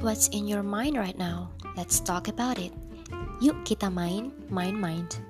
What's in your mind right now? Let's talk about it. Yuk kita main, main mind.